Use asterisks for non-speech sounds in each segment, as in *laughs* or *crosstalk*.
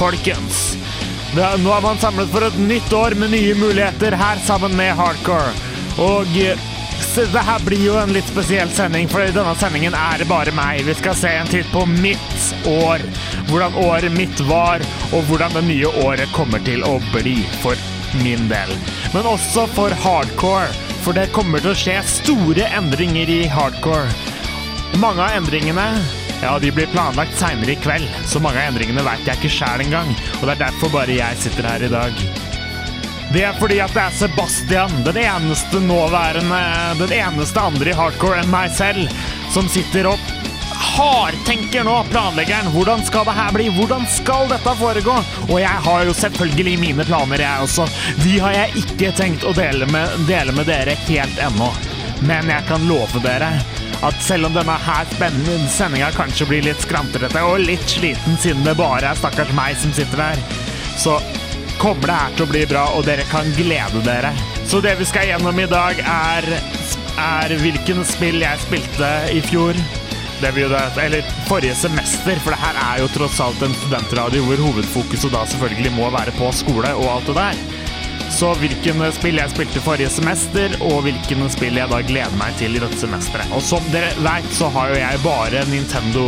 folkens! Er, nå er man samlet for et nytt år med nye muligheter her sammen med Hardcore. Og eh, det her blir jo en litt spesiell sending, for i denne sendingen er det bare meg. Vi skal se en titt på mitt år. Hvordan året mitt var, og hvordan det nye året kommer til å bli for min del. Men også for hardcore, for det kommer til å skje store endringer i hardcore. Mange av endringene ja, de blir planlagt seinere i kveld, så mange av endringene veit jeg ikke sjæl engang. Og det er derfor bare jeg sitter her i dag. Det er fordi at det er Sebastian, den eneste nåværende Den eneste andre i hardcore enn meg selv, som sitter og hardtenker nå, planleggeren. Hvordan skal det her bli? Hvordan skal dette foregå? Og jeg har jo selvfølgelig mine planer, jeg også. De har jeg ikke tenkt å dele med, dele med dere helt ennå. Men jeg kan love dere at selv om denne her spennende sendinga kanskje blir litt skrantrete og litt sliten siden det bare er stakkars meg som sitter der, så kommer det her til å bli bra, og dere kan glede dere. Så det vi skal gjennom i dag, er, er hvilken spill jeg spilte i fjor. Det vi eller forrige semester, for det her er jo tross alt en studentradio hvor hovedfokuset da selvfølgelig må være på skole og alt det der. Så hvilken spill jeg spilte forrige semester, og hvilken spill jeg da gleder meg til i dette semesteret. Og som dere veit, så har jo jeg bare Nintendo,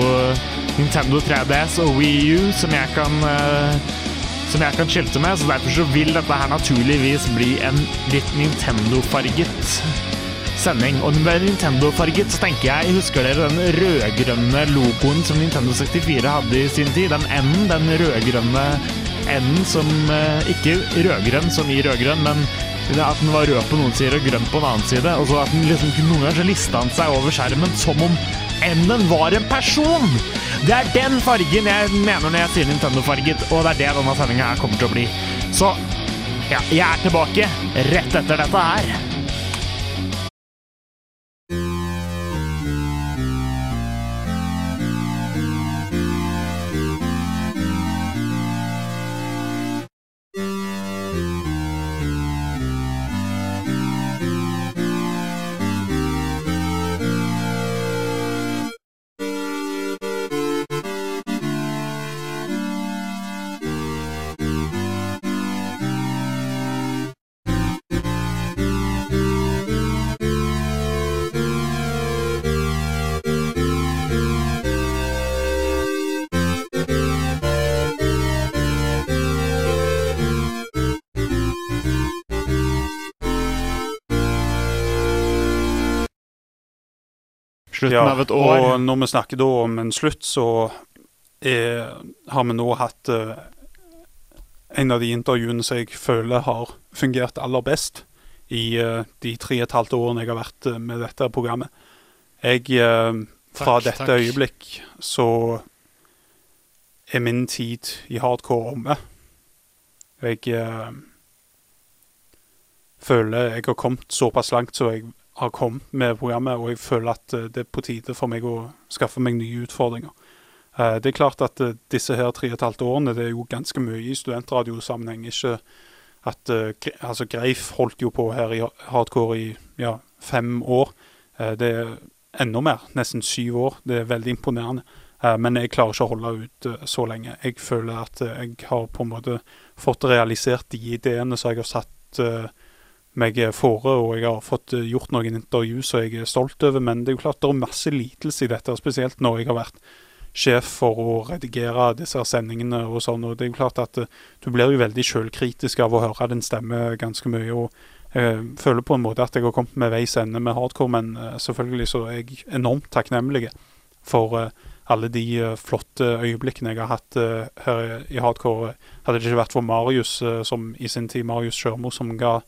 Nintendo 3DS og Wii U som jeg kan uh, som jeg kan skilte med, så derfor så vil dette her naturligvis bli en litt Nintendo-farget sending. Og med Nintendo-farget så tenker jeg Husker dere den rød-grønne logoen som Nintendo 64 hadde i sin tid? Den N-en, den rød-grønne N-en som eh, Ikke rød-grønn som i rød-grønn, men at den var rød på noen sider og grønn på en annen side. Og så at den liksom, Noen ganger så lista han seg over skjermen som om N-en var en person! Det er den fargen jeg mener når jeg sier Nintendo-farget, og det er det denne sendinga kommer til å bli. Så ja, jeg er tilbake rett etter dette her. Slutten Ja, av et år. og når vi snakker da om en slutt, så er, har vi nå hatt uh, en av de intervjuene som jeg føler har fungert aller best i uh, de tre og et halvt årene jeg har vært uh, med dette programmet. Jeg, eh, fra Takk, dette takk. øyeblikk, så er min tid i hardcore omme. Jeg eh, føler jeg har kommet såpass langt så jeg har kommet med programmet, og jeg føler at eh, det er på tide for meg å skaffe meg nye utfordringer. Eh, Det er klart at eh, disse her tre og et halvt årene det er jo ganske mye i studentradiosammenheng. Ikke at altså Greif holdt jo på her i hardcore i ja, fem år. Det er enda mer, nesten syv år. Det er veldig imponerende. Men jeg klarer ikke å holde ut så lenge. Jeg føler at jeg har på en måte fått realisert de ideene som jeg har satt meg fore, og jeg har fått eh, gjort noen intervju som jeg er stolt over. Men det er jo klart det er masse lidelse i dette, spesielt når jeg har vært sjef for å redigere disse sendingene og sånn. Og det er jo klart at eh, du blir jo veldig sjølkritisk av å høre din stemme ganske mye. og jeg føler på en måte at jeg har kommet med veis ende med hardcore, men eh, selvfølgelig så er jeg enormt takknemlig for eh, alle de eh, flotte øyeblikkene jeg har hatt eh, her i hardcore. Hadde det ikke vært for Marius, eh, som i sin tid Marius Sjørmo, som ga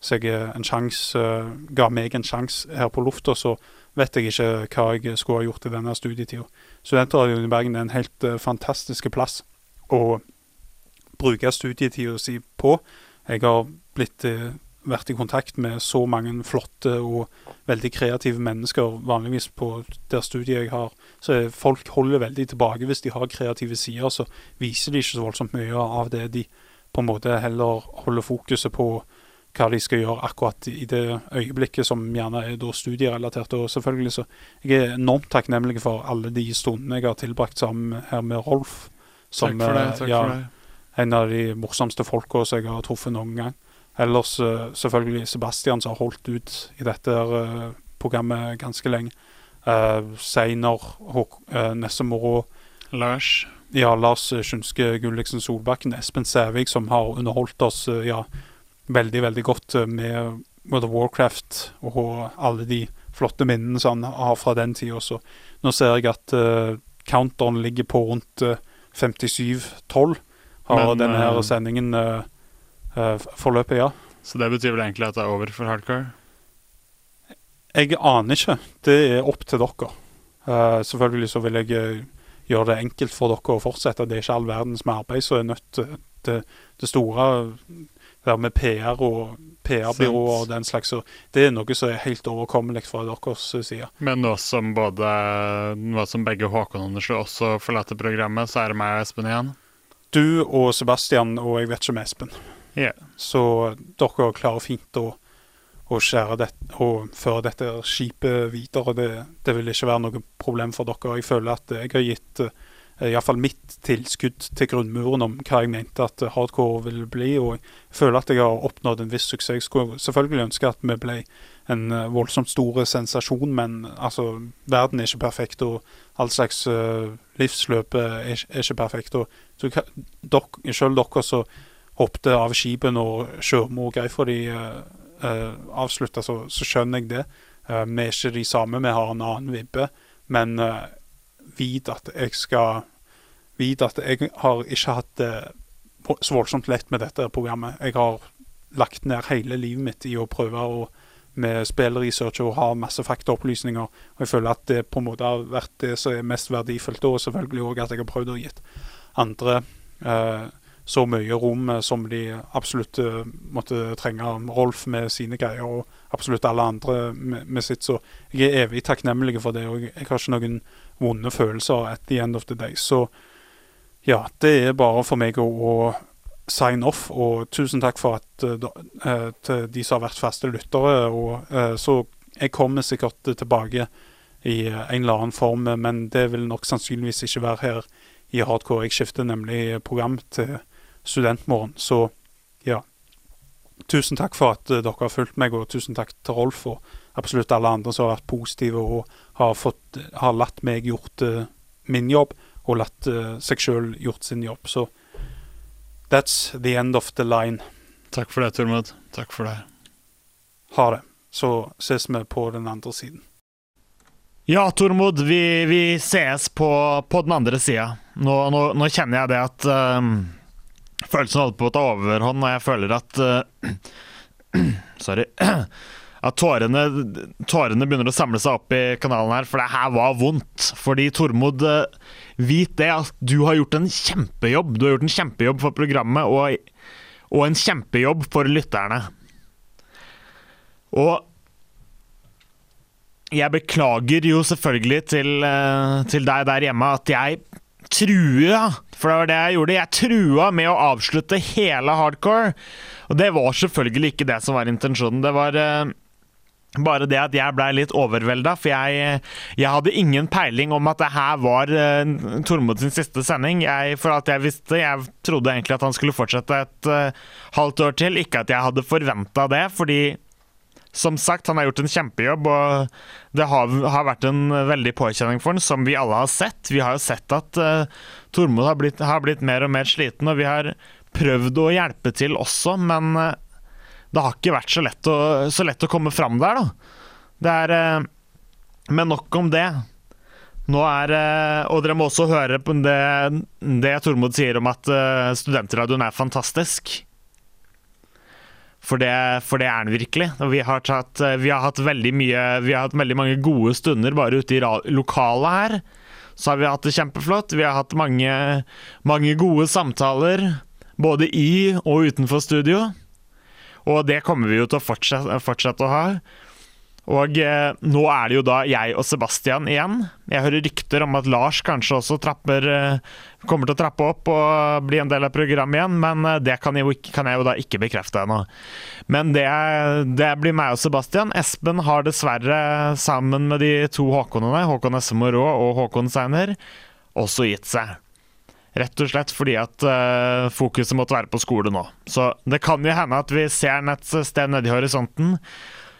seg en sjanse, eh, ga meg en sjanse her på lufta, så vet jeg ikke hva jeg skulle ha gjort i denne studietida. Studentradioen i Bergen er en helt eh, fantastisk plass å bruke studietida si på. Jeg har blitt, eh, vært i kontakt med så mange flotte og veldig kreative mennesker. Vanligvis på der studiet jeg har, så folk holder veldig tilbake. Hvis de har kreative sider, så viser de ikke så voldsomt mye av det. De på en måte heller holder fokuset på hva de skal gjøre akkurat i det øyeblikket, som gjerne er studierelatert. Og selvfølgelig så Jeg er enormt takknemlig for alle de stundene jeg har tilbrakt sammen her med Rolf. Som, takk for det. takk ja, for det. En av de morsomste folka som jeg har truffet noen gang. Ellers uh, selvfølgelig Sebastian, som har holdt ut i dette uh, programmet ganske lenge. Uh, Seiner, uh, Nessemoro Lars. Ja, Lars Skjønske Gulliksen Solbakken. Espen Sævik, som har underholdt oss ja, veldig, veldig godt med World of Warcraft og alle de flotte minnene som han har fra den tida. Så nå ser jeg at uh, counteren ligger på rundt uh, 57-12. Har Men, denne her sendingen uh, forløpet, ja. Så det betyr vel egentlig at det er over for hardcore? Jeg aner ikke. Det er opp til dere. Uh, selvfølgelig så vil jeg uh, gjøre det enkelt for dere å fortsette. Det er ikke all verdens med arbeid som er nødt til det, det store der med PR og PR-byrå og den slags. Så det er noe som er helt overkommelig fra deres side. Men nå som både nå som begge Håkon og Anders også forlater programmet, så er det meg og Espen igjen? Du og Sebastian, og jeg vet ikke om Espen. Yeah. Så dere klarer fint å å skjære det, og føre dette skipet videre. Det, det, vil ikke være noe problem for dere. Jeg føler at jeg har gitt uh, iallfall mitt tilskudd til grunnmuren om hva jeg mente at hardcore ville bli. Og jeg føler at jeg har oppnådd en viss suksess. Jeg skulle selvfølgelig ønske at vi ble en uh, voldsomt stor sensasjon, men altså, verden er ikke perfekt, og all slags uh, livsløp er, er, ikke perfekt. Og så, dok, selv dere som hoppet av skipet når Sjørmo og Greifrodi uh, uh, avslutta, så, så, skjønner jeg det. Uh, vi er ikke de samme, vi har en annen vibbe. Men uh, vit at jeg skal Vite at jeg har ikke hatt det så voldsomt lett med dette programmet. Jeg har lagt ned hele livet mitt i å prøve å med spillresearch og ha masse faktaopplysninger. Og jeg føler at det på en måte har vært det som er mest verdifullt. Og selvfølgelig òg at jeg har prøvd å gitt andre eh, så mye rom som de absolutt uh, måtte trenge. Rolf med sine greier og absolutt alle andre med, med, sitt. Så jeg er evig takknemlig for det, og jeg, har ikke noen vonde følelser at the end of the day. Så ja, det er bare for meg å, å sign off, og tusen takk for at uh, til de som har vært faste lyttere. Og, uh, så jeg kommer sikkert tilbake i en eller annen form, men det vil nok sannsynligvis ikke være her i hardcore. Jeg skifter nemlig program til studentmorgen. Så. Tusen takk for at uh, dere har fulgt meg, og tusen takk til Rolf og absolutt alle andre som har vært positive og har, fått, har latt meg gjort uh, min jobb, og latt uh, seg sjøl gjort sin jobb. Så that's the end of the line. Takk for det, Tormod. Takk for det. Ha det. Så ses vi på den andre siden. Ja, Tormod, vi, vi ses på, på, den andre sida. Nå, nå, nå, kjenner jeg det at um følelsen holder på å ta overhånd, og jeg føler at uh, *clears throat* Sorry. *clears throat* At tårene, tårene, begynner å samle seg opp i kanalen her, for det her var vondt. Fordi Tormod, uh, vit det at du har gjort en kjempejobb. Du har gjort en kjempejobb for programmet, og, og en kjempejobb for lytterne. Og jeg beklager jo selvfølgelig til, uh, til deg der hjemme at jeg trua, for det var det jeg gjorde. Jeg trua med å avslutte hele hardcore. Og det var selvfølgelig ikke det som var intensjonen. Det var uh, bare det at jeg blei litt overvelda, for jeg, jeg, hadde ingen peiling om at det her var uh, Tormod sin siste sending. Jeg, for alt jeg visste, jeg trodde egentlig at han skulle fortsette et uh, halvt år til. Ikke at jeg hadde forventa det, fordi som sagt, han har gjort en kjempejobb, og det har, har, vært en veldig påkjenning for han, som vi alle har sett. Vi har jo sett at uh, Tormod har blitt, har blitt, mer og mer sliten, og vi har prøvd å hjelpe til også, men uh, det har ikke vært så lett å, så lett å komme fram der, da. Det er uh, Men nok om det. Nå er Og dere må også høre på det, det Tormod sier om at studentradioen er fantastisk. For det, for det, er den virkelig. Vi har, tatt, eh, vi har, hatt veldig mye Vi har hatt veldig mange gode stunder bare ute i lokalet her. Så har vi hatt det kjempeflott. Vi har hatt mange, mange gode samtaler, både i og utenfor studio. Og det kommer vi jo til å fortsette, fortsette å ha. Og eh, nå er det jo da jeg og Sebastian igjen. Jeg hører rykter om at Lars kanskje også trapper, eh, kommer til å trappe opp og bli en del av programmet igjen, men eh, det kan jeg, jo, kan jeg jo da ikke bekrefte ennå. Men det, det, blir meg og Sebastian. Espen har dessverre, sammen med de to Håkonene, Håkon Essemo Rå og Håkon Seiner, også gitt seg. Rett og slett fordi at uh, fokuset måtte være på skole nå. Så det kan jo hende at vi ser den et sted nede i horisonten.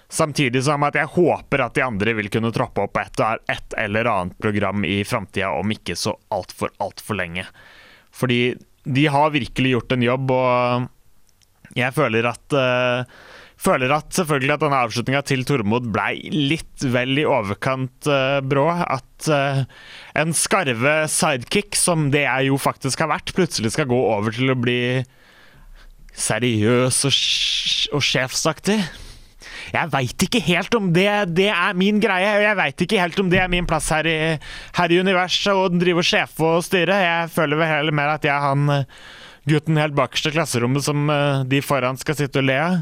Samtidig som at jeg håper at de andre vil kunne troppe opp et, et eller annet program i framtida, om ikke så altfor, altfor lenge. Fordi de har virkelig gjort en jobb, og jeg føler at uh, Føler at selvfølgelig at denne avslutninga til Tormod blei litt vel i overkant uh, brå. At uh, en skarve sidekick, som det jeg jo faktisk har vært, plutselig skal gå over til å bli seriøs og, og sjefsaktig. Jeg veit ikke helt om det, det, er min greie, og jeg veit ikke helt om det er min plass her i, her i universet og drive og sjefe og styre. Jeg føler vel heller mer at jeg er han eh, gutten helt bakerst i klasserommet som eh, de foran skal sitte og le av.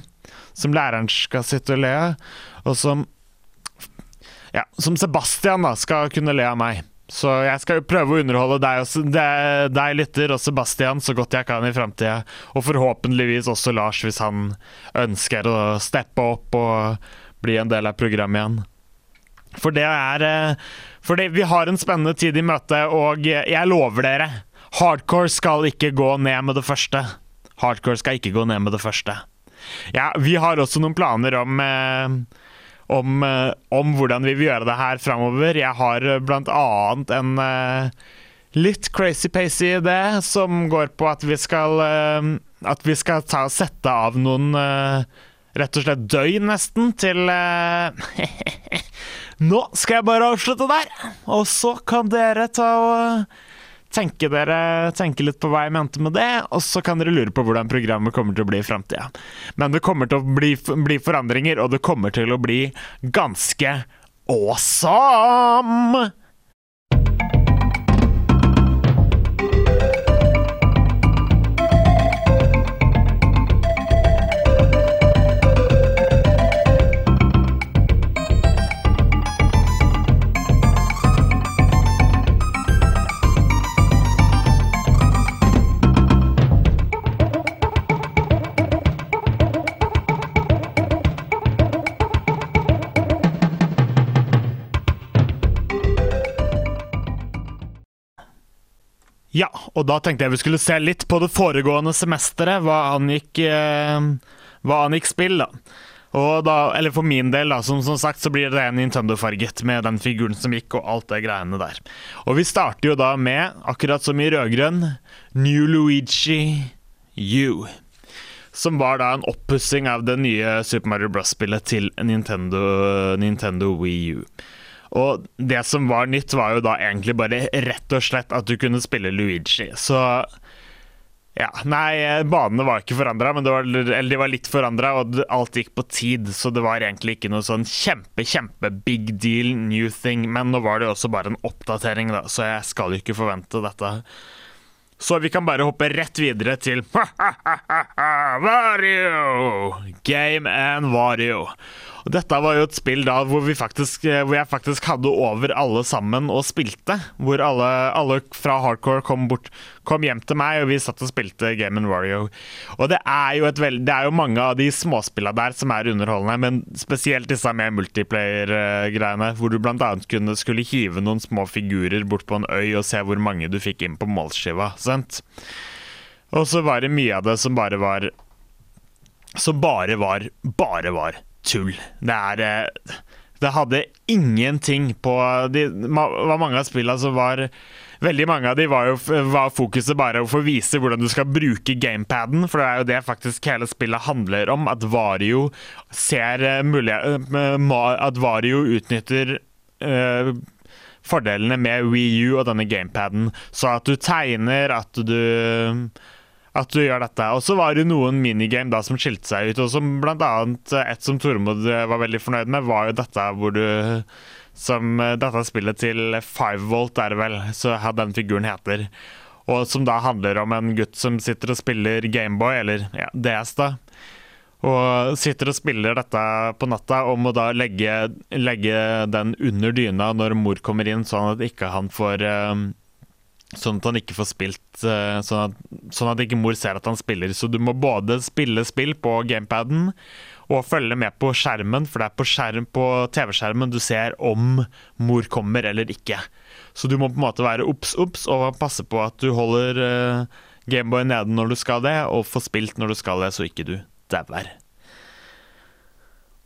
Som læreren skal sitte og le av, og som Ja, som Sebastian da skal kunne le av meg. Så jeg skal jo prøve å underholde deg, deg, deg lytter, og Sebastian så godt jeg kan i framtida. Og forhåpentligvis også Lars, hvis han ønsker å steppe opp og bli en del av programmet igjen. For det er eh, For det, vi har en spennende tid i møte, og jeg lover dere, hardcore skal ikke gå ned med det første. Hardcore skal ikke gå ned med det første. Ja, vi har også noen planer om eh, om, eh, om, hvordan vi vil gjøre det her framover. Jeg har eh, bl.a. en uh, litt crazy-pacy idé som går på at vi skal At vi skal ta, sette av noen rett og slett døgn, nesten, til *laughs* Nå skal jeg bare avslutte der, og så kan dere ta og tenke, dere, tenke litt på hva jeg mente med det, og så kan dere lure på hvordan programmet kommer til å bli i framtida. Men det kommer til å bli, bli, forandringer, og det kommer til å bli ganske awesome! Ja, og da tenkte jeg vi skulle se litt på det foregående semesteret, hva angikk, eh, hva angikk spill, da. Og da, eller for min del, da, som, som sagt, så blir det Nintendo-farget med den figuren som gikk, og alt det greiene der. Og vi starter jo da med, akkurat som i rødgrønn, New Luigi U. Som var da en oppussing av det nye Super Mario Bros.-spillet til Nintendo, Nintendo Wii U. Og det som var nytt, var jo da egentlig bare rett og slett at du kunne spille Luigi. Så ja, nei, banene var ikke forandra, eller de var litt forandra, og alt gikk på tid, så det var egentlig ikke noe sånn kjempe, kjempe big deal new thing. Men nå var det jo også bare en oppdatering, da, så jeg skal jo ikke forvente dette. Så vi kan bare hoppe rett videre til *laughs* Vario! Game and Vario. Og dette var jo et spill da hvor, faktisk, eh, hvor, jeg faktisk hadde over alle sammen og spilte. Hvor alle, alle fra hardcore kom, bort, kom, hjem til meg, og vi satt og spilte Game and Wario. Og det er jo, veld, det er jo mange av de småspillene der som er underholdende, men spesielt disse med multiplayer-greiene, hvor du bl.a. kunne skulle hive noen små figurer bort på en øy og se hvor mange du fikk inn på målskiva. sant? Og så var det mye av det som bare var Som bare var Bare var tull. Det er eh, Det hadde ingenting på Det var mange av spillene som var Veldig mange av de var jo var fokuset bare å få vise hvordan du skal bruke gamepaden, for det er jo det faktisk hele spillet handler om. At Vario ser eh, mulighet eh, At Vario utnytter uh, fordelene med Wii U og denne gamepaden. Så at du tegner, at du at du gjør dette. Og så var det noen minigame da som skilte seg ut, og som blant annet et som Tormod var veldig fornøyd med, var jo dette hvor du Som dette spillet til Five Volt, er det vel, så den figuren heter. Og som da handler om en gutt som sitter og spiller Gameboy, eller ja, DS, da. Og sitter og spiller dette på natta og må da legge, legge den under dyna når mor kommer inn, sånn at ikke han får eh, Sånn at han ikke får spilt eh, sånn at, sånn at ikke mor ser at han spiller. Så du må både spille spill på gamepaden og følge med på skjermen, for det er på, skjerm, på TV-skjermen du ser om mor kommer eller ikke. Så du må på en måte være obs, obs og passe på at du holder uh, Gameboy nede når du skal det, og får spilt når du skal det, så ikke du dauer.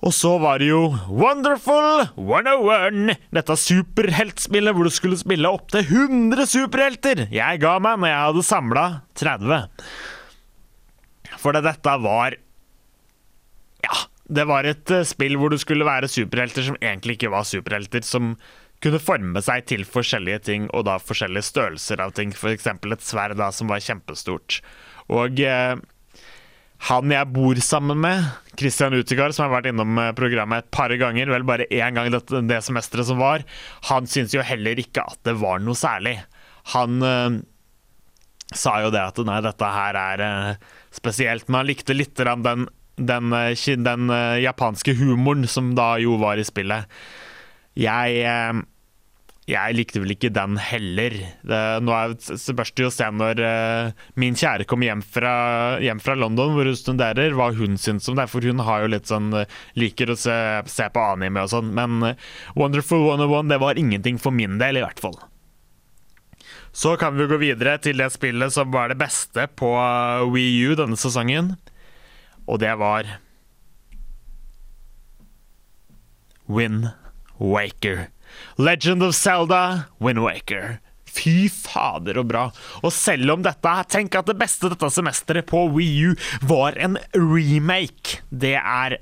Og så var det jo Wonderful 101, dette superheltspillet hvor du skulle spille opptil 100 superhelter. Jeg ga meg når jeg hadde samla 30. For dette var Ja, det var et uh, spill hvor du skulle være superhelter som egentlig ikke var superhelter. Som kunne forme seg til forskjellige ting, og da forskjellige størrelser av ting. F.eks. et sverd da som var kjempestort. Og uh, han jeg bor sammen med, Christian Utigard, som har vært innom eh, programmet et par ganger, vel bare én gang det, det semesteret som var, han syntes jo heller ikke at det var noe særlig. Han øh, sa jo det at nei, dette her er øh, spesielt, men han likte litt den, den, den, den øh, japanske humoren som da jo var i spillet. Jeg jeg likte vel ikke den heller. Det, nå er, jo å se når uh, min kjære kommer hjem fra, hjem fra, London, hvor hun studerer, hva hun syns om det. For hun har jo litt sånn uh, liker å se, se, på anime og sånn. Men uh, Wonderful 101 det var ingenting for min del, i hvert fall. Så kan vi gå videre til det spillet som var det beste på Wii U denne sesongen. Og det var Win Waker. Legend of Zelda, Windwaker. Fy fader og bra. Og selv om dette Tenk at det beste dette semesteret på Wii U var en remake. Det er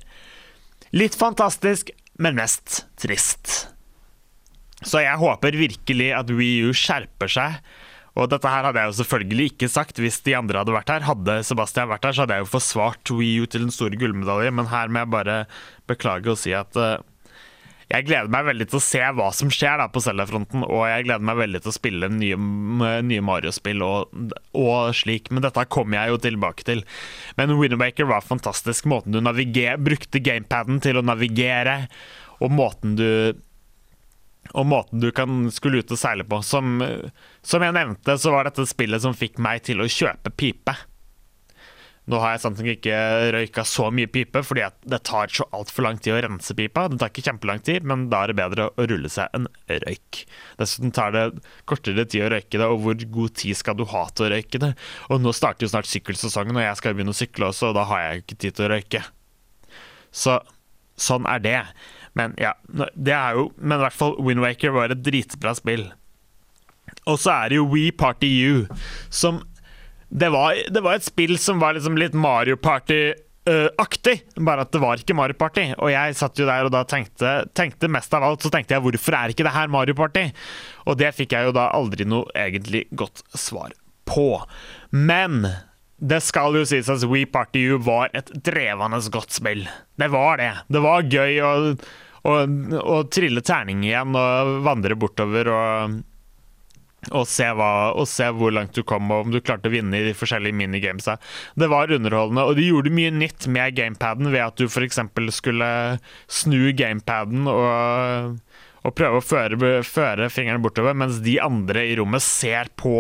litt fantastisk, men mest trist. Så jeg håper virkelig at Wii U skjerper seg. Og dette her hadde jeg jo selvfølgelig ikke sagt hvis de andre hadde vært her. Hadde Sebastian vært her, så hadde jeg jo forsvart Wii U til den store gullmedalje, men her må jeg bare beklage og si at uh, jeg gleder meg veldig til å se hva som skjer da på Zelda-fronten, og jeg gleder meg veldig til å spille nye, nye Mario-spill og, og, slik, men dette kommer jeg jo tilbake til. Men Winnerbaker var fantastisk. Måten du brukte gamepaden til å navigere, og måten du og måten du kan skulle ut og seile på. Som, som jeg nevnte, så var dette spillet som fikk meg til å kjøpe pipe. Nå har jeg samtidig ikke røyka så mye pipe, fordi det tar så altfor lang tid å rense pipa. Det tar ikke kjempelang tid, men da er det bedre å rulle seg en røyk. Dessuten tar det kortere tid å røyke det, og hvor god tid skal du ha til å røyke det? Og nå starter jo snart sykkelsesongen, og jeg skal begynne å sykle også, og da har jeg ikke tid til å røyke. Så sånn er det. Men ja, det er jo Men i hvert fall Windwaker var et dritbra spill. Og så er det jo We Party You, som det var, det var, et spill som var liksom litt Mario Party-aktig, bare at det var ikke Mario Party. Og jeg satt jo der og da tenkte, tenkte mest av alt så tenkte jeg hvorfor er ikke det her Mario Party? Og det fikk jeg jo da aldri noe egentlig godt svar på. Men det skal jo sies at We Party U var et drevende godt spill. Det var det. Det var gøy å, å, å trille terning igjen og vandre bortover og og se, hva, og se, hvor langt du kom, og om du klarte å vinne i de forskjellige minigamesa. Det var underholdende, og de gjorde mye nytt med gamepaden ved at du f.eks. skulle snu gamepaden og, og prøve å føre, føre fingrene bortover, mens de andre i rommet ser på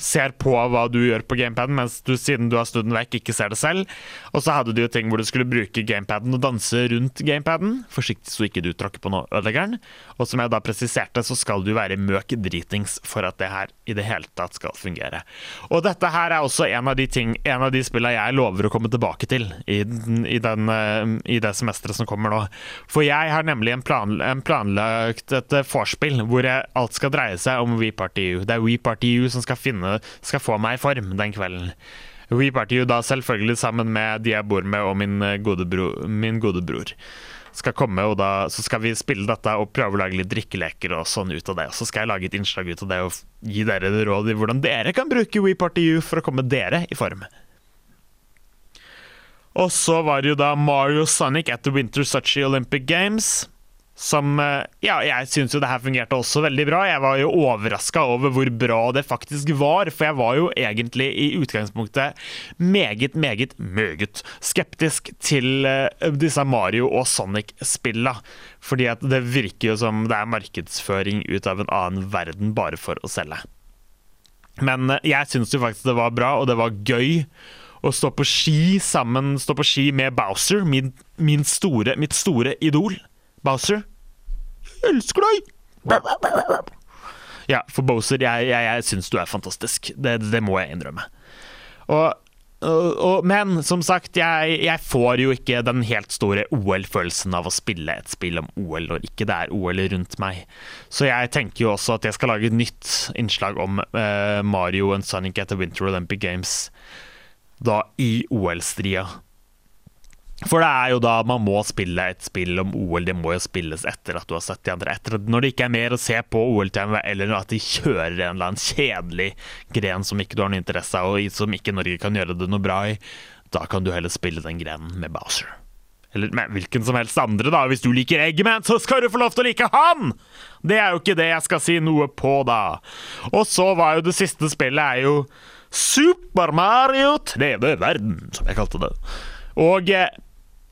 ser på hva du gjør på gamepaden, mens du siden du har snudd den vekk, ikke ser det selv. Og så hadde du jo ting hvor du skulle bruke gamepaden og danse rundt gamepaden, forsiktig så ikke du tråkker på noe ødeleggeren. Og som jeg da presiserte, så skal du være møk dritings for at det her i det hele tatt skal fungere. Og dette her er også en av de ting, en av de spillene jeg lover å komme tilbake til i, i, den, eh, i det semesteret som kommer nå. For jeg har nemlig en, plan, en planlagt et vorspiel hvor jeg, alt skal dreie seg om WePartyU. Det er WePartyU som skal finne finne, skal få meg i form den kvelden. We party da selvfølgelig sammen med de jeg bor med og min eh, gode, bro, min gode bror. Skal komme, og da, Så skal vi spille dette og prøve å lage litt drikkeleker og sånn ut av det. Og så skal jeg lage et innslag ut av det og gi dere råd i hvordan dere kan bruke WePartyU for å komme dere i form. Og så var det jo da Mario Sonic at the Winter Sochi Olympic Games. Som eh, Ja, jeg syns jo det her fungerte også veldig bra. Jeg var jo overraska over hvor bra det faktisk var, for jeg var jo egentlig i utgangspunktet meget, meget, meget skeptisk til eh, disse Mario og Sonic-spilla. Fordi at det virker jo som det er markedsføring ut av en annen verden bare for å selge. Men eh, jeg syns jo faktisk det var bra, og det var gøy å stå på ski sammen, stå på ski med Bowser, min, min store, mitt store idol. Bowser, jeg elsker deg! Ja, for Bowser, jeg, jeg, jeg syns du er fantastisk. Det, det må jeg innrømme. Og, men som sagt, jeg, jeg, får jo ikke den helt store OL-følelsen av å spille et spill om OL når ikke det er OL rundt meg. Så jeg tenker jo også at jeg skal lage et nytt innslag om uh, Mario og Sonic the Winter Olympic Games da i OL-stria. For det er jo da man må spille et spill om OL. Det må jo spilles etter at du har sett de andre. Etter at, når det ikke er mer å se på OL-TV, eller at de kjører en eller annen kjedelig gren som ikke du har noe interesse av, og som ikke Norge kan gjøre det noe bra i, da kan du heller spille den grenen med Bowser. Eller med hvilken som helst andre, da. Hvis du liker Eggman, så skal du få lov til å like han! Det er jo ikke det jeg skal si noe på, da. Og så var jo det siste spillet er jo Super Mario 3D Verden, som jeg kalte det. Og eh,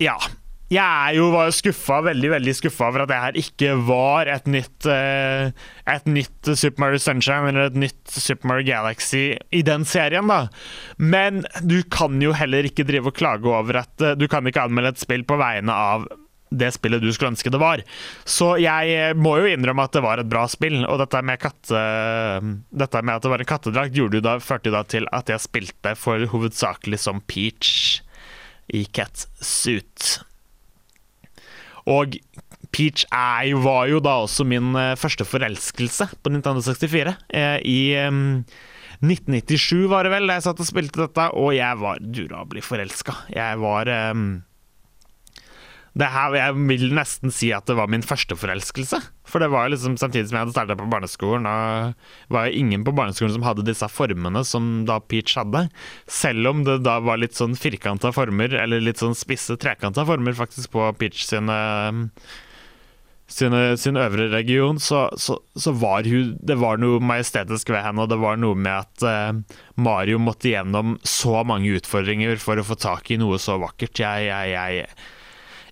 ja. Jeg jo, var jo skuffa, veldig veldig skuffa over at det her ikke var et nytt uh, Et nytt Super Mario Sunshine eller et nytt Super Mario Galaxy i den serien, da. Men du kan jo heller ikke drive og klage over at uh, Du kan ikke anmelde et spill på vegne av det spillet du skulle ønske det var. Så jeg må jo innrømme at det var et bra spill. Og dette med, katte, dette med at det var en kattedrakt, førte da til at jeg spilte for hovedsakelig som Peach i Catsuit. Og Peach er, var jo da også min uh, første forelskelse på Nintendo 64. Uh, I um, 1997 var det vel da jeg satt og spilte dette, og jeg var durabelig forelska. Jeg var um, det her, Jeg vil nesten si at det var min første forelskelse. For det var liksom samtidig som jeg hadde starta på barneskolen, og var jo ingen på barneskolen som hadde disse formene som da Peach hadde. Selv om det da var litt sånn firkanta former, eller litt sånn spisse trekanta former faktisk på Peach sine sin, sin øvre region, så, så, så, var hun Det var noe majestetisk ved henne, og det var noe med at eh, Mario måtte gjennom så mange utfordringer for å få tak i noe så vakkert. Jeg, jeg, jeg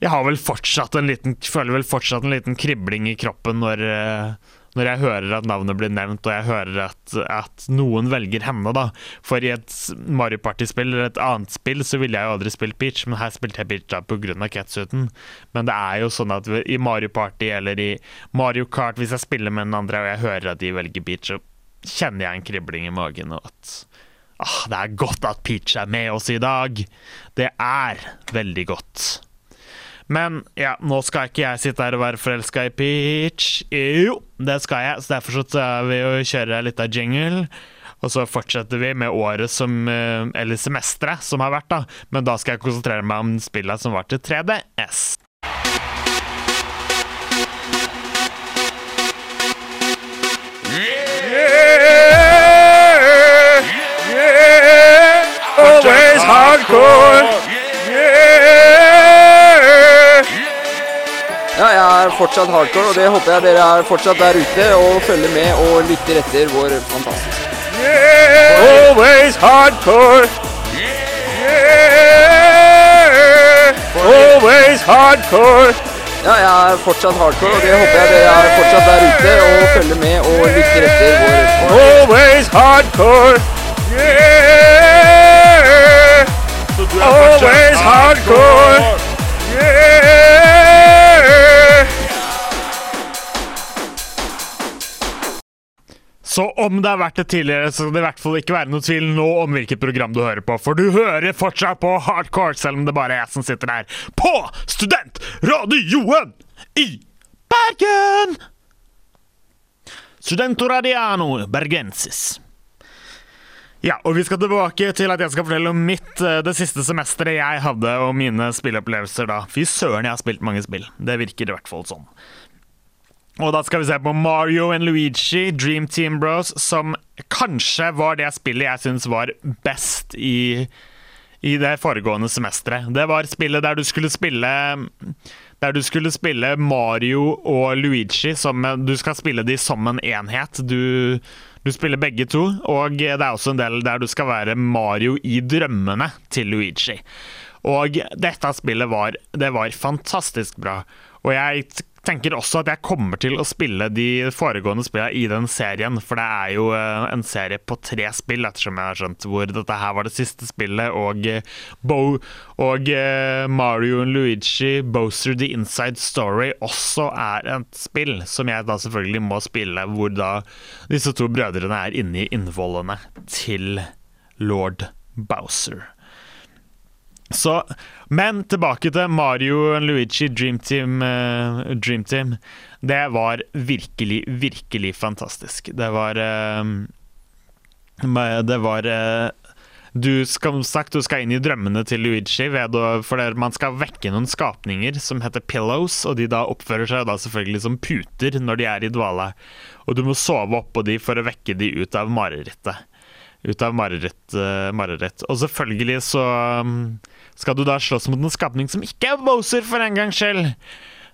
jeg har vel fortsatt en liten, føler vel fortsatt en liten kribling i kroppen når, eh, når jeg hører at navnet blir nevnt, og jeg hører at, at noen velger henne, da. For i et Mario Party-spill eller et annet spill så ville jeg jo aldri spilt Peach, men her spilte jeg Peach da pga. Catsuiten. Men det er jo sånn at i Mario Party eller i Mario Kart, hvis jeg spiller med den andre og jeg hører at de velger Peach, så kjenner jeg en kribling i magen. og at ah, det er godt at Peach er med oss i dag. Det er veldig godt. Men ja, nå skal ikke jeg sitte her og være forelska i Peach. Jo, det skal jeg, så derfor så tar vi og kjører litt av jingle. Og så fortsetter vi med året som eh, Eller semesteret som har vært, da. Men da skal jeg konsentrere meg om spillene som var til 3DS. Always hardcore! Fortsatt hardcore, og det håper jeg dere er fortsatt der ute og følger med og lytter etter vår fantastiske yeah, Always hardcore. Yeah, always hardcore. Ja, jeg er fortsatt hardcore, og det håper jeg dere er fortsatt der ute og følger med og lytter etter vår Always hardcore. Yeah, always hardcore. Så om det har vært det tidligere, så skal det i hvert fall ikke være noe tvil nå om hvilket program du hører på, for du hører fortsatt på Hardcore, selv om det bare er jeg som sitter der på Studentradioen i Bergen! Studentoradiano bergensis. Ja, og vi skal tilbake til at jeg skal fortelle om mitt eh, det siste semesteret jeg hadde, og mine spilleopplevelser da. Fy søren, jeg har spilt mange spill. Det virker i hvert fall sånn. Og da skal vi se på Mario and Luigi, Dream Team Bros, som kanskje var det spillet jeg syns var best i, i det foregående semesteret. Det var spillet der du skulle spille der du skulle spille Mario og Luigi som Du skal spille de som en enhet. Du, du spiller begge to, og det er også en del der du skal være Mario i drømmene til Luigi. Og dette spillet var, det var fantastisk bra. Og jeg tenker også at jeg kommer til å spille de foregående spillene i den serien, for det er jo eh, en serie på tre spill, ettersom jeg har skjønt, hvor dette her var det siste spillet, og, eh, Bo, og eh, Mario og Luigi, Boser The Inside Story, også er et spill som jeg da selvfølgelig må spille, hvor da disse to brødrene er inne i innvollene til lord Bowser. Så, men tilbake til Mario og Luigi Dream Team, uh, Dream Team. Det var virkelig, virkelig fantastisk. Det var uh, Det var uh, du skal, sagt, du skal inn i drømmene til Luigi, ved å, for man skal vekke noen skapninger som heter pillows, og de da oppfører seg da selvfølgelig som puter når de er i dvale. Og du må sove oppå de for å vekke de ut av marerittet. Ut av mareritt. mareritt. Og selvfølgelig så um, skal du da slåss mot en skapning som ikke er Bowser for en gangs skyld.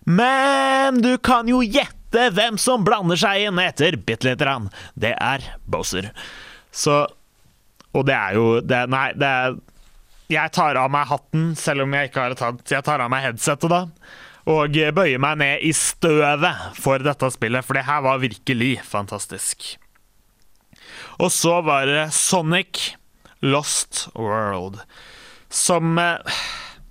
Men du kan jo gjette hvem som blander seg inn etter bitte lite grann. Det er Bowser. Så Og det er jo det, Nei, det er Jeg tar av meg hatten, selv om jeg ikke har et hatt. Jeg tar av meg headsetet da. Og bøyer meg ned i støvet for dette spillet, for det her var virkelig fantastisk. Og så var det Sonic Lost World som eh,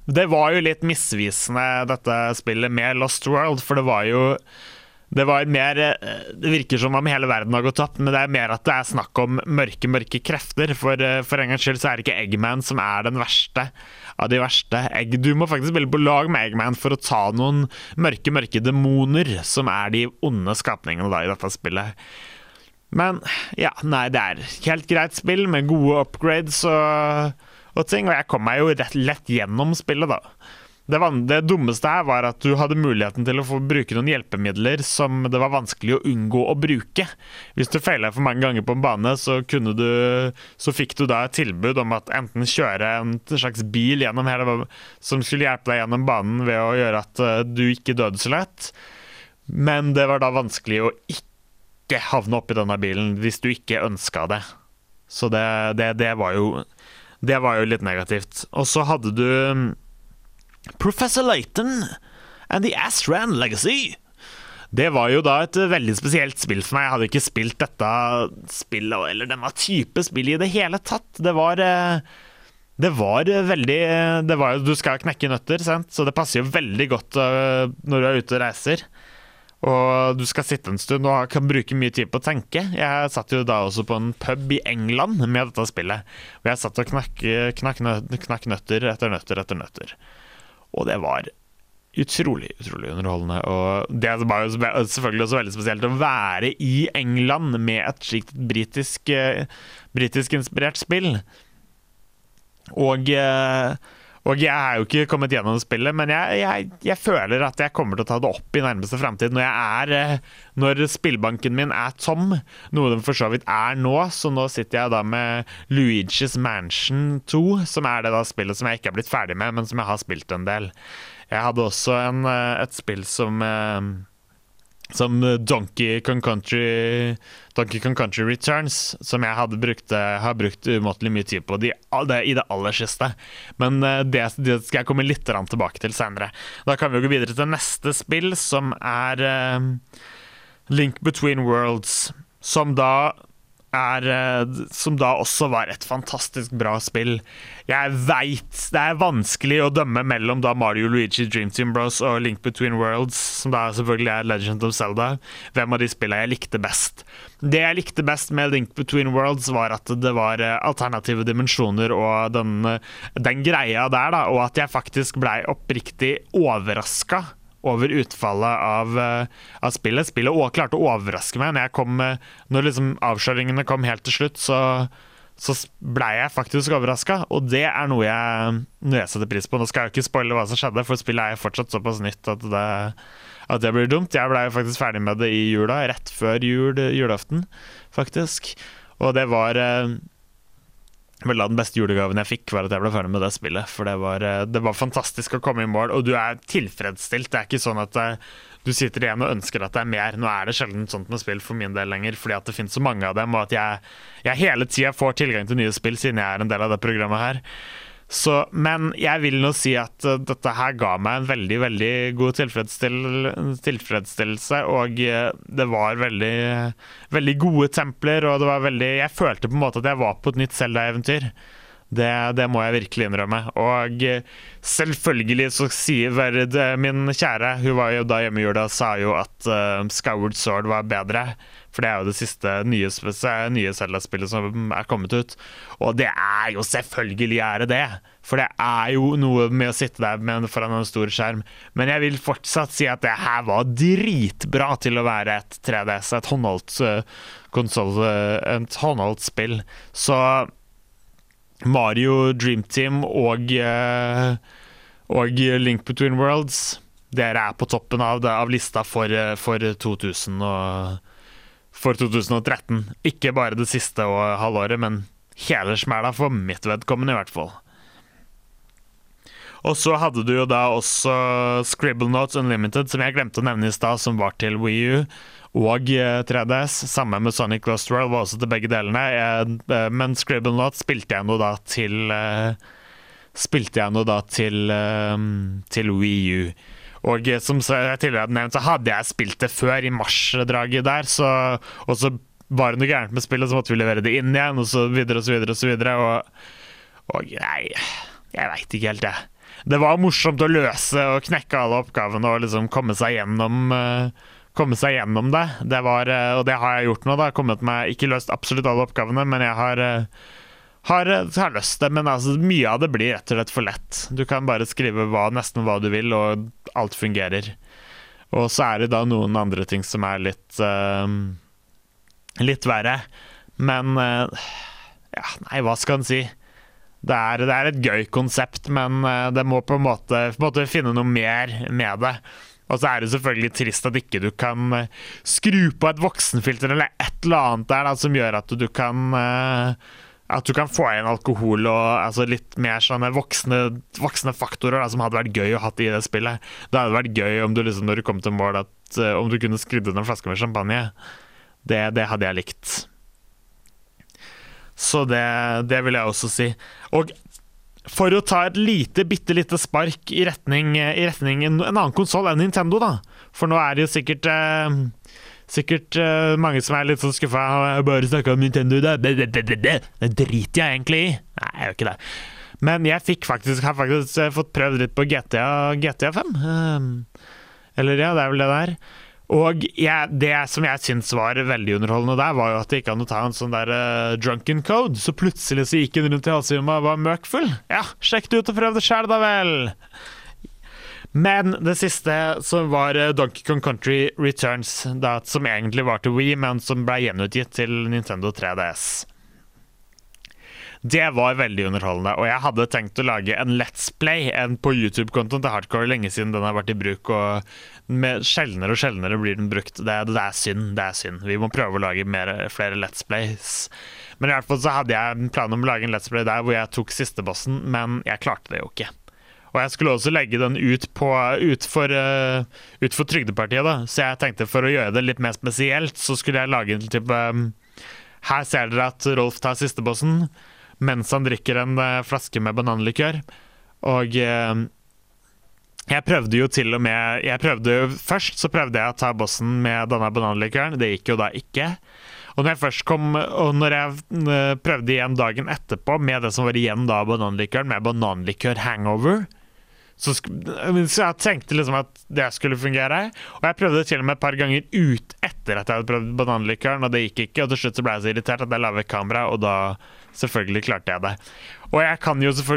Det var jo litt misvisende, dette spillet med Lost World, for det var jo det var mer eh, Det virker som om hele verden har gått opp, men det er mer at det er snakk om mørke, mørke krefter. For, eh, for en gangs skyld så er det ikke Eggman som er den verste av de verste. Egg, du må faktisk spille på lag med Eggman for å ta noen mørke, mørke demoner, som er de onde skapningene da i dette spillet. Men ja, nei, det er helt greit spill med gode upgrades og og ting. Og jeg kom meg jo rett lett gjennom spillet, da. Det, det, dummeste her var at du hadde muligheten til å få bruke noen hjelpemidler som det var vanskelig å unngå å bruke. Hvis du feila for mange ganger på en bane, så, du, så fikk du da et tilbud om at enten kjøre en slags bil gjennom hele, som skulle hjelpe deg gjennom banen ved å gjøre at eh, du ikke døde så lett. Men det var da vanskelig å ikke havne oppi denne bilen hvis du ikke ønska det. Så det, det, det var jo det var jo litt negativt. Og så hadde du um, Professor Layton and The Astran Legacy. Det var jo da et veldig spesielt spill for meg. Jeg hadde ikke spilt dette spillet eller denne type spill i det hele tatt. Det var eh, det var veldig det var, Du skal knekke nøtter, sant? så det passer jo veldig godt når du er ute og reiser. Og du skal sitte en stund og kan bruke mye tid på å tenke. Jeg satt jo da også på en pub i England med dette spillet. Og jeg satt og knakk, knakk, knakk nøtter etter nøtter etter nøtter. Og det var utrolig, utrolig underholdende. Og det var jo selvfølgelig også veldig spesielt å være i England med et slikt britisk, eh, spill. Og eh, og jeg er jo ikke kommet gjennom spillet, men jeg, jeg, jeg, føler at jeg kommer til å ta det opp i nærmeste framtid når, er, når spillbanken min er tom, noe den for så vidt er nå. Så nå sitter jeg da med Luigi's Mansion 2, som er det da spillet som jeg ikke er blitt ferdig med, men som jeg har spilt en del. Jeg hadde også en, eh, et spill som eh, som Donkey Kong Country Donkey Kong Country Returns, som jeg brukt, eh, har brukt umåtelig mye tid på de, det, i det aller siste. Men eh, det, det, skal jeg komme litt tilbake til senere. Da kan vi gå videre til neste spill, som er Link Between Worlds. Som da er, eh, som da også var et fantastisk bra spill. Jeg veit det er vanskelig å dømme mellom da Mario Luigi Dream Team Bros og Link Between Worlds, som da selvfølgelig er Legend of Zelda, hvem av de spillene jeg likte best. Det jeg likte best med Link Between Worlds, var at det var eh, alternative dimensjoner og den, eh, den greia der, da, og at jeg faktisk blei oppriktig overraska over utfallet av, eh, av spillet. Spillet klarte å overraske meg. Når, kom, når liksom avsløringene kom helt til slutt, så, så blei jeg faktisk overraska. Og det er noe jeg, noe jeg, setter pris på. Nå skal jeg jo ikke spoile hva som skjedde, for spillet er fortsatt såpass nytt at det, at det blir dumt. Jeg blei faktisk ferdig med det i jula, rett før jul, julaften, faktisk. Og det var eh, vel den beste julegaven jeg fikk, var at jeg ble ferdig med det spillet. For det var, eh, det var fantastisk å komme i mål, og du er tilfredsstilt. Det er ikke sånn at eh, du sitter igjen og ønsker at det er mer. Nå er det sjelden sånt med spill for min del lenger, fordi at det finnes så mange av dem, og at jeg, jeg hele tida får tilgang til nye spill siden jeg er en del av det programmet her. Så, men jeg vil nå si at uh, dette her ga meg en veldig, veldig god tilfredsstil, tilfredsstillelse. Og uh, det var veldig, veldig gode templer, og det var veldig Jeg følte på en måte at jeg var på et nytt Zelda-eventyr. Det, det, må jeg virkelig innrømme. Og uh, selvfølgelig så sier min kjære, hun var jo da hjemme i jula, sa jo at Skyward Sword var bedre. For det er jo det siste nye, nye Zelda-spillet som er kommet ut. Og det er jo selvfølgelig er det det. For det er jo noe med å sitte der med foran en stor skjerm. Men jeg vil fortsatt si at det her var dritbra til å være et 3DS, et håndholdt uh, konsoll, uh, et håndholdt spill. Så Mario Dream Team og, uh, og Link Between Worlds dere er på toppen av, av lista for, for 2000 og for 2013. Ikke bare det siste halvåret, men hele smæla for mitt vedkommende, i hvert fall. Og så hadde du jo da også Scribble Notes Unlimited, som jeg glemte å nevne i stad, som var til Wii U og 3DS. sammen Samme med Sonic Lost World var også til begge delene. Eh, men Scribble Notes spilte jeg nå da til eh, Spilte jeg nå da til, til Wii U. Og eh, som jeg tidligere hadde nevnt, så hadde jeg spilt det før, i marsdraget der. Så, og så var det noe gærent med spillet, så måtte vi levere det inn igjen, og så videre og så videre. Og så videre, og, og nei, jeg veit ikke helt, jeg. Det var morsomt å løse og knekke alle oppgavene og liksom komme seg gjennom uh, komme seg gjennom det. det var, uh, og det har jeg gjort nå. da, kommet meg, Ikke løst absolutt alle oppgavene, men jeg har uh, har, har løst det. men altså, mye av det blir rett og slett for lett. Du kan bare skrive hva, nesten hva du vil, og alt fungerer. Og så er det da noen andre ting som er litt uh, litt verre. Men uh, ja, nei, hva skal en si? Det er, det er, et gøy konsept, men det må på en, måte, på en måte finne noe mer med det. Og så er det selvfølgelig trist at ikke du kan skru på et voksenfilter eller et eller annet der da, som gjør at du kan uh, at du kan få inn alkohol og altså litt mer sånne voksne, voksne faktorer da, som hadde vært gøy å ha i det spillet. Det hadde vært gøy om du liksom, når du kom til mål, at uh, om du kunne skrudd inn en flaske med champagne. Det, det hadde jeg likt. Så det, det, vil jeg også si. Og for å ta et lite, bitte lite spark i retning, i retning en, en annen konsoll enn Nintendo, da. For nå er det jo sikkert eh, sikkert uh, mange som er litt sånn skuffa. Bare snakka om Nintendo, da. Det, driter jeg egentlig i. Nei, jeg gjør ikke det. Men jeg fikk faktisk, har faktisk uh, fått prøvd litt på GTA, GTA 5. Uh, ehm, eller ja, det er vel det der. Og jeg, det som jeg syns var veldig underholdende der, var jo at det gikk an å ta en sånn der uh, drunken code. Så plutselig så gikk hun rundt i halsen og var møkfull. Ja, sjekk det ut og prøv det sjæl, da vel! Men det siste som var eh, Donkey Kong Country Returns, da, som egentlig var til Wii, men som ble gjenutgitt til Nintendo 3DS. Det var veldig underholdende, og jeg hadde tenkt å lage en Let's Play en på YouTube-kontoen til Hardcore lenge siden den har vært i bruk, og med sjeldnere og sjeldnere blir den brukt. Det, det, er synd. det er synd. Vi må prøve å lage mer, flere Let's Plays. Men i hvert fall så hadde jeg en plan om å lage en Let's Play der hvor jeg tok siste bossen, men jeg klarte det jo ikke. Og jeg skulle også legge den ut, på, ut, for, uh, ut for Trygdepartiet, da. Så jeg tenkte for å gjøre det litt mer spesielt, så skulle jeg lage en type um, Her ser dere at Rolf tar sistebossen mens han drikker en uh, flaske med bananlikør. Og uh, jeg prøvde jo til og med jeg prøvde, jo, Først så prøvde jeg å ta bossen med denne bananlikøren. Det gikk jo da ikke. Og når jeg først kom, og når jeg prøvde igjen dagen etterpå med det som var igjen da bananlikøren, med bananlikør hangover, så, så, jeg tenkte liksom at det skulle fungere. Og jeg prøvde til og med et par ganger ut etter at jeg hadde prøvd bananlikøren, og det gikk ikke. Og til slutt så ble jeg så irritert at jeg la vekk kameraet, og da selvfølgelig klarte jeg det. Og jeg jo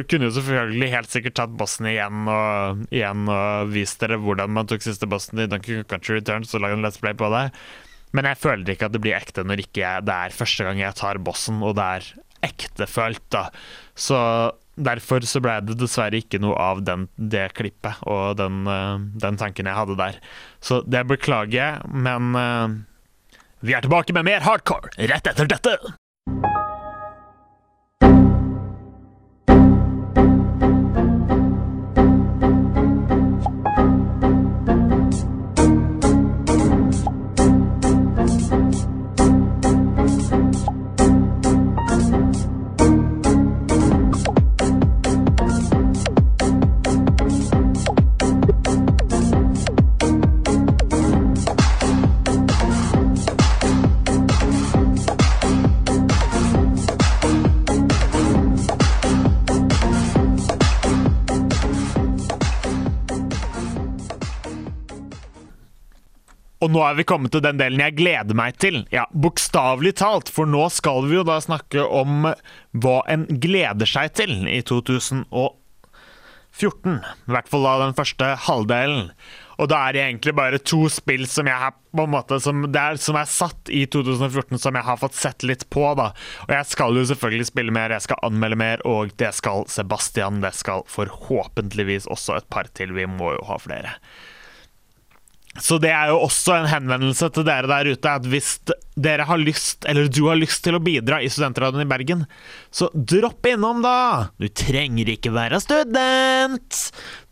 kunne jo selvfølgelig helt sikkert tatt bossen igjen og, igjen og vist dere hvordan man tok siste bossen i Donkey Kong Country Returns og lagd en Let's Play på det. Men jeg føler ikke at det blir ekte når ikke jeg, det er første gang jeg tar bossen, og det er ektefølt, da. Så derfor så ble det dessverre ikke noe av den, det klippet og den, uh, den, tanken jeg hadde der. Så det beklager jeg, men uh, vi er tilbake med mer hardcore rett etter dette. Og nå er vi kommet til den delen jeg gleder meg til. Ja, Bokstavelig talt, for nå skal vi jo da snakke om hva en gleder seg til i 2014. I hvert fall da den første halvdelen. Og da er det egentlig bare to spill som jeg har på en måte som, er, som er satt i 2014, som jeg har fått sett litt på. da. Og jeg skal jo selvfølgelig spille mer, jeg skal anmelde mer, og det skal Sebastian. Det skal forhåpentligvis også et par til. Vi må jo ha flere. Så det er jo også en henvendelse til dere der ute at hvis dere har lyst, eller du har lyst til å bidra i Studentradioen i Bergen, så dropp innom, da! Du trenger ikke være student!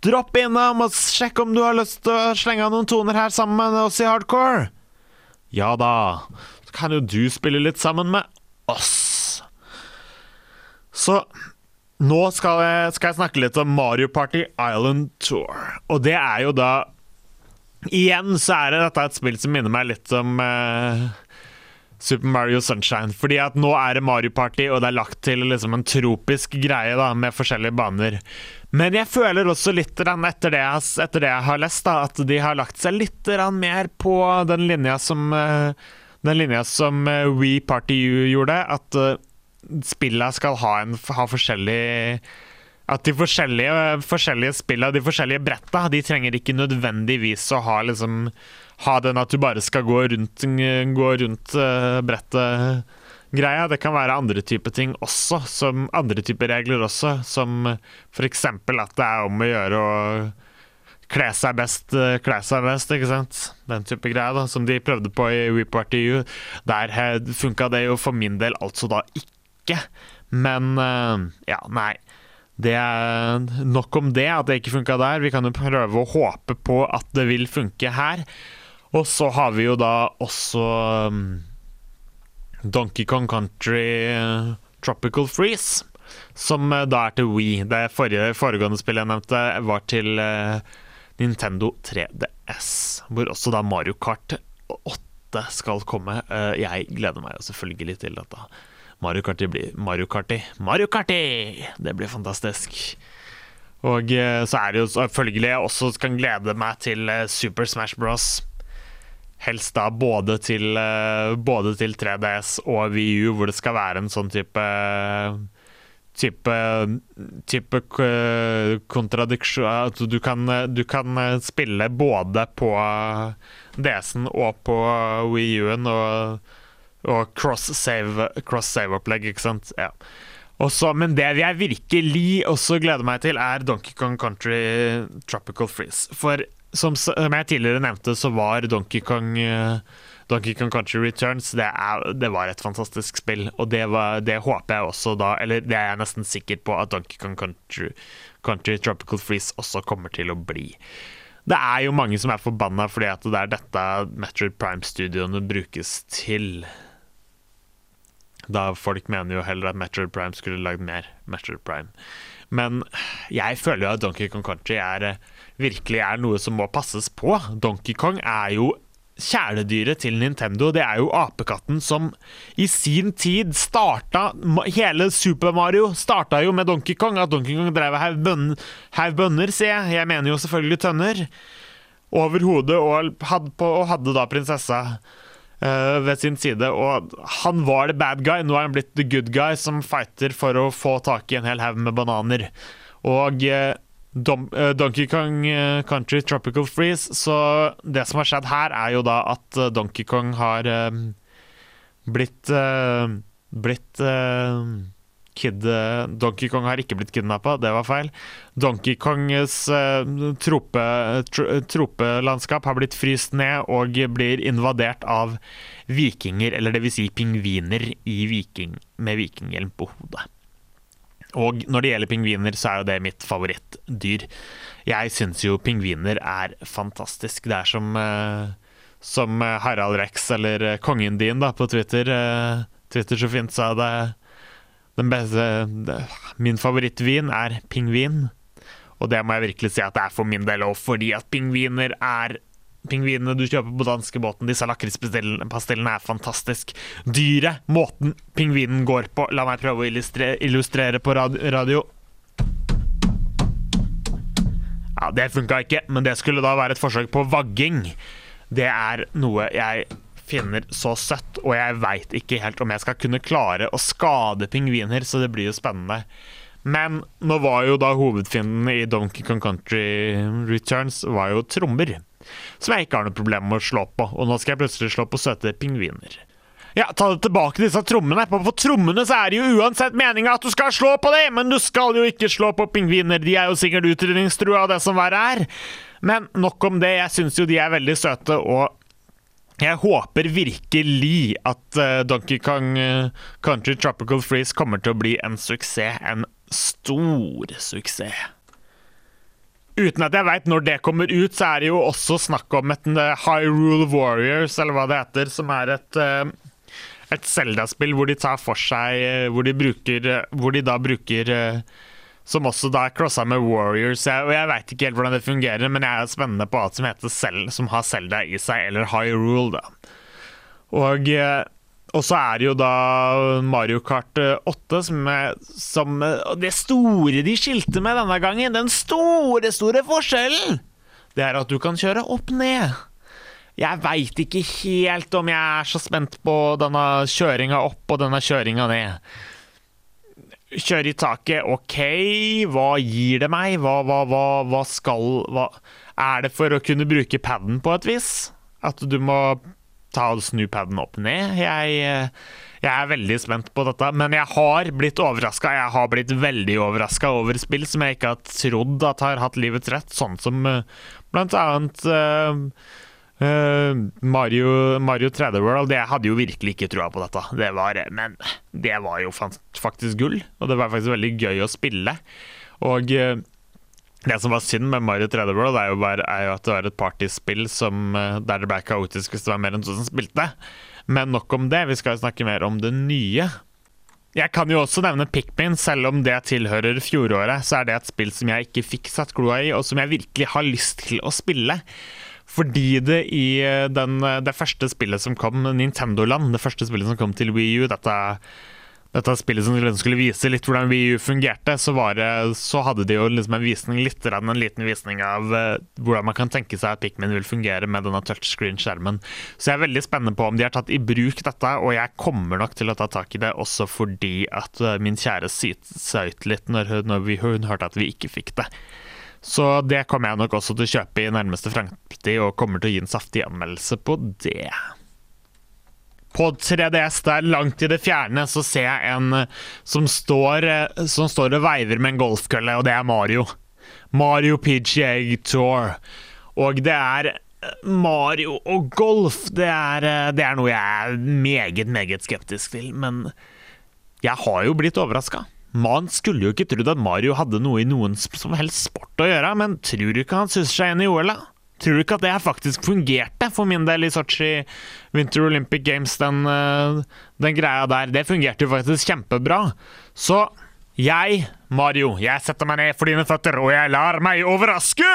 Dropp innom og sjekk om du har lyst til å slenge av noen toner her sammen med oss i Hardcore. Ja da, så kan jo du spille litt sammen med oss. Så nå skal jeg, skal jeg snakke litt om Mario Party Island Tour. Og det er jo da Igjen så er det dette et spill som minner meg litt om uh, Super Mario Sunshine. Fordi at nå er det Mario Party, og det er lagt til liksom en tropisk greie da, med forskjellige baner. Men jeg føler også litt etter det, jeg, etter det jeg har lest, da, at de har lagt seg litt mer på den linja som uh, den linja som uh, We Party U gjorde. At uh, spilla skal ha, en, ha forskjellig at de forskjellige, forskjellige spillene, de forskjellige bretta, de trenger ikke nødvendigvis å ha liksom Ha den at du bare skal gå rundt, gå rundt uh, brettet greia. Det kan være andre typer ting også, som andre typer regler også, som f.eks. at det er om å gjøre å kle seg best, eh, kle seg best, ikke sant? Den type greia da, som de prøvde på i Reparty U. Der funka det jo for min del altså da ikke. Men uh, ja, nei. Det er nok om det, at det ikke funka der. Vi kan jo prøve å håpe på at det vil funke her. Og så har vi jo da også um, Donkey Kong Country uh, Tropical Freeze. Som uh, da er til We. Det forrige, foregående spillet jeg nevnte, var til uh, Nintendo 3DS. Hvor også da Mario Kart 8 skal komme. Uh, jeg gleder meg jo selvfølgelig til dette. Mario Karti blir Mario Karti. Mario Karti! Det blir fantastisk. Og eh, så er det jo selvfølgelig jeg også kan glede meg til eh, Super Smash Bros. Helst da både til, eh, både til 3DS og VU, hvor det skal være en sånn type Type, type kontradiksjon At du kan, du kan spille både på DS-en og på Wii U-en. og og cross-save-opplegg, cross ikke sant. Ja. Også, men det jeg virkelig også gleder meg til, er Donkey Kong Country Tropical Freeze. For som, som jeg tidligere nevnte, så var Donkey Kong uh, Donkey Kong Country Returns det, er, det, var et fantastisk spill. Og det, var, det, håper jeg også da Eller det er jeg nesten sikker på at Donkey Kong Country, Country Tropical Freeze også kommer til å bli. Det er jo mange som er forbanna fordi at det er dette Metroid Prime-studioene brukes til. Da folk mener jo heller at Metroid Prime skulle lagd mer Metroid Prime. Men jeg føler jo at Donkey Kong Country er, eh, virkelig er noe som må passes på. Donkey Kong er jo kjæledyret til Nintendo. Det er jo apekatten som i sin tid starta Hele Super Mario starta jo med Donkey Kong. At Donkey Kong drev haug bønner, sier jeg. Jeg mener jo selvfølgelig tønner. Over hodet og hadde, på, og hadde da prinsessa ved sin side. Og han var the bad guy, nå er han blitt the good guy som fighter for å få tak i en hel haug med bananer. Og uh, Dom, uh, Donkey Kong Country Tropical Freeze, så det som har skjedd her, er jo da at Donkey Kong har blitt blitt Kid, Donkey Kong har ikke blitt kidnappa, det var feil. Donkey Kongs uh, trope, har blitt fryst ned og blir invadert av vikinger, eller vil si pingviner viking, med vikinghjelm på hodet. Og når det gjelder pingviner, så er jo det mitt favorittdyr. Jeg syns jo pingviner er fantastisk. Det er som, eh, som Harald Rex, eller kongen din, da, på Twitter. Eh, Twitter så fint sa det den beste Min favorittvin er pingvin. Og det må jeg virkelig si at det er for min del òg, fordi at pingviner er Pingvinene du kjøper på danskebåten, disse lakrispastillene, er fantastisk. Dyret, måten pingvinen går på La meg prøve å illustrere, illustrere på radio. Ja, Det funka ikke, men det skulle da være et forsøk på vagging. Det er noe jeg finner så søtt, og jeg veit ikke helt om jeg skal kunne klare å skade pingviner, så det blir jo spennende. Men nå var jo da hovedfienden i Donkey Kong Country Returns var jo trommer. Som jeg ikke har noe problem med å slå på, og nå skal jeg plutselig slå på søte pingviner. Ja, ta det tilbake disse trommene. På, på trommene så er det jo uansett meninga at du skal slå på dem, men du skal jo ikke slå på pingviner. De er jo sikkert utrydningstrua av det som verre er. Men nok om det. Jeg syns jo de er veldig søte, og jeg håper virkelig at uh, Donkey Kong uh, Country Tropical Freeze kommer til å bli en suksess. En stor suksess. Uten at jeg veit når det kommer ut, så er det jo også snakk om et uh, Hyrule Warriors, eller hva det heter, som er et et Zelda-spill hvor de tar for seg Hvor de bruker Hvor de da bruker som også da crossa med Warriors. Jeg, og jeg veit ikke helt hvordan det fungerer, men jeg er spennende på alt som heter Cell, som har Zelda i seg, eller High Rule, da. Og, eh, og så er det jo da Mario Kart 8 som, som Det store de skilte med denne gangen, den store, store forskjellen, det er at du kan kjøre opp ned. Jeg veit ikke helt om jeg er så spent på denne kjøringa opp og denne kjøringa ned. Kjøre i taket, OK, hva gir det meg? Hva, hva, hva, hva skal? Er det for å kunne bruke paden på et vis? At du må ta og snu paden opp ned? Jeg, jeg er veldig spent på dette, men jeg har blitt overraska. Jeg har blitt veldig overraska over spill som jeg ikke har trodd at har hatt livets rett, sånn som uh, blant annet uh, Uh, Mario, Mario 3D World, det hadde jo virkelig ikke trua på dette. Det var, men det var jo faktisk gull, og det var faktisk veldig gøy å spille. Og uh, det som var synd med Mario 3D World, er jo, bare, er jo at det var et partyspill som, uh, der det ble kaotisk hvis det var mer enn to som spilte. Men nok om det, vi skal jo snakke mer om det nye. Jeg kan jo også nevne Pikmin, selv om det tilhører fjoråret, så er det et spill som jeg ikke fikk satt kloa i, og som jeg virkelig har lyst til å spille. Fordi det i eh, den, eh, det første spillet som kom, Nintendo-land, det første spillet som kom til Wii U, dette, dette spillet som skulle vise litt hvordan Wii U fungerte, så, det, så hadde de jo liksom en visning, litt en liten visning av uh, hvordan man kan tenke seg at Pikmin vil fungere med denne touchscreen-skjermen. Så jeg er veldig spennende på om de har tatt i bruk dette, og jeg kommer nok til å ta tak i det også fordi at min kjære søyt litt når, når vi, hun hørte at vi ikke fikk det. Så det kommer jeg nok også til å kjøpe i nærmeste fremtid, og kommer til å gi en saftig anmeldelse på det. På 3DS, der langt i det fjerne, så ser jeg en eh, som står, eh, som står og veiver med en golfkølle, og det er Mario. Mario PGA Tour. Og det er eh, Mario og golf, det er, det er noe jeg er meget, meget skeptisk til. Men jeg har jo blitt overraska. Man skulle jo ikke trodd at Mario hadde noe i noen som helst sport å gjøre, men tror du ikke han susser seg inn i OL, da? Tror du ikke at det faktisk fungerte for min del i Sotsji Winter Olympic Games, den, eh, den greia der? Det fungerte jo faktisk kjempebra. Så jeg, Mario, jeg setter meg ned for dine føtter, og jeg lar meg overraske!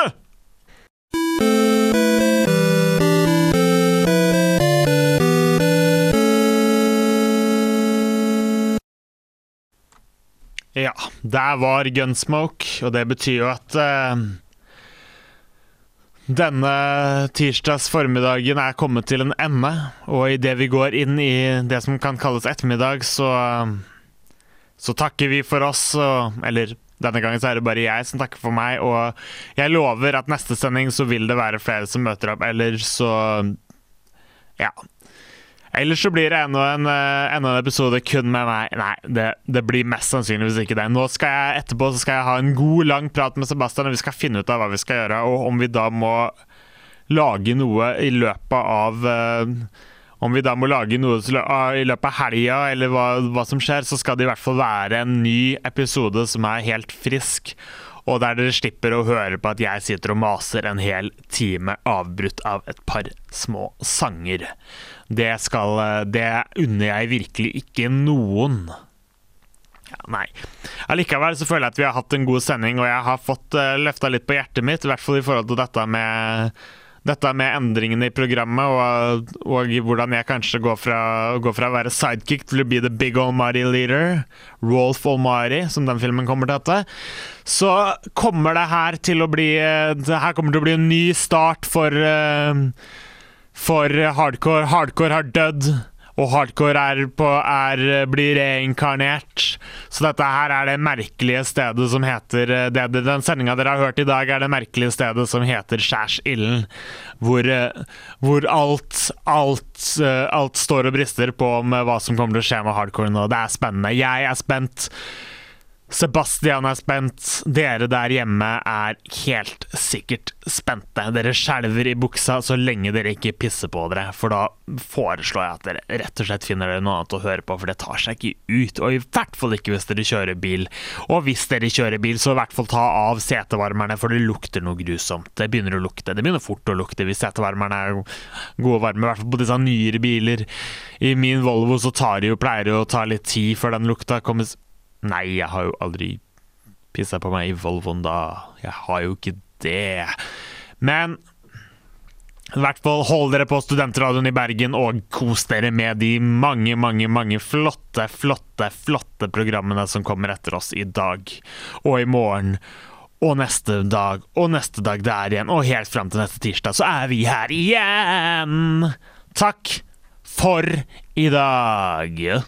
Ja, der var Gunsmoke, og det betyr jo at uh, denne tirsdags formiddagen er kommet til en ende, og idet vi går inn i det som kan kalles ettermiddag, så, så takker vi for oss, og, eller denne gangen så er det bare jeg som takker for meg, og jeg lover at neste sending så vil det være flere som møter opp, eller så Ja. Ellers så blir det enda en, eh, enda en, episode kun med meg. Nei, det, det, blir mest sannsynligvis ikke det. Nå skal jeg etterpå så skal jeg ha en god, lang prat med Sebastian, og vi skal finne ut av hva vi skal gjøre, og om vi da må lage noe i løpet av uh, Om vi da må lage noe i løpet av helga, eller hva, hva som skjer, så skal det i hvert fall være en ny episode som er helt frisk og der dere slipper å høre på at jeg sitter og maser en hel time avbrutt av et par små sanger. Det skal Det unner jeg virkelig ikke noen. Ja, nei. Allikevel så føler jeg at vi har hatt en god sending, og jeg har fått uh, eh, løfta litt på hjertet mitt, i hvert fall i forhold til dette med dette med endringene i programmet, og, og, hvordan jeg kanskje går fra, går fra, å være sidekick til å bli the big almighty leader, Rolf Almighty, som den filmen kommer til å hete, så kommer det her til å bli Det her kommer til å bli en ny start for uh, for hardcore. Hardcore har dødd, og hardcore er på, er, blir reinkarnert. Så dette her er det merkelige stedet som heter det, Den sendinga dere har hørt i dag, er det merkelige stedet som heter Skjærsilden. Hvor, hvor alt, alt, alt står og brister på om hva som kommer til å skje med hardcore nå. Det er spennende. Jeg er spent. Sebastian er spent. Dere der hjemme er helt sikkert spente. Dere skjelver i buksa så lenge dere ikke pisser på dere, for da foreslår jeg at dere rett og slett finner dere noe annet å høre på, for det tar seg ikke ut. Og i hvert fall ikke hvis dere kjører bil. Og hvis dere kjører bil, så i hvert fall ta av setevarmerne, for det lukter noe grusomt. Det begynner å lukte. Det begynner fort å lukte hvis setevarmerne er gode og varme, i hvert fall på disse nyere biler. I min Volvo så tar det jo, pleier det å ta litt tid før den lukta kommer Nei, jeg har jo aldri pissa på meg i Volvoen da. Jeg har jo ikke det. Men i hvert fall hold dere på studentradioen i Bergen og kos dere med de mange, mange, mange flotte, flotte, flotte programmene som kommer etter oss i dag og i morgen. Og neste dag og neste dag der igjen, og helt fram til neste tirsdag, så er vi her igjen! Takk for i dag.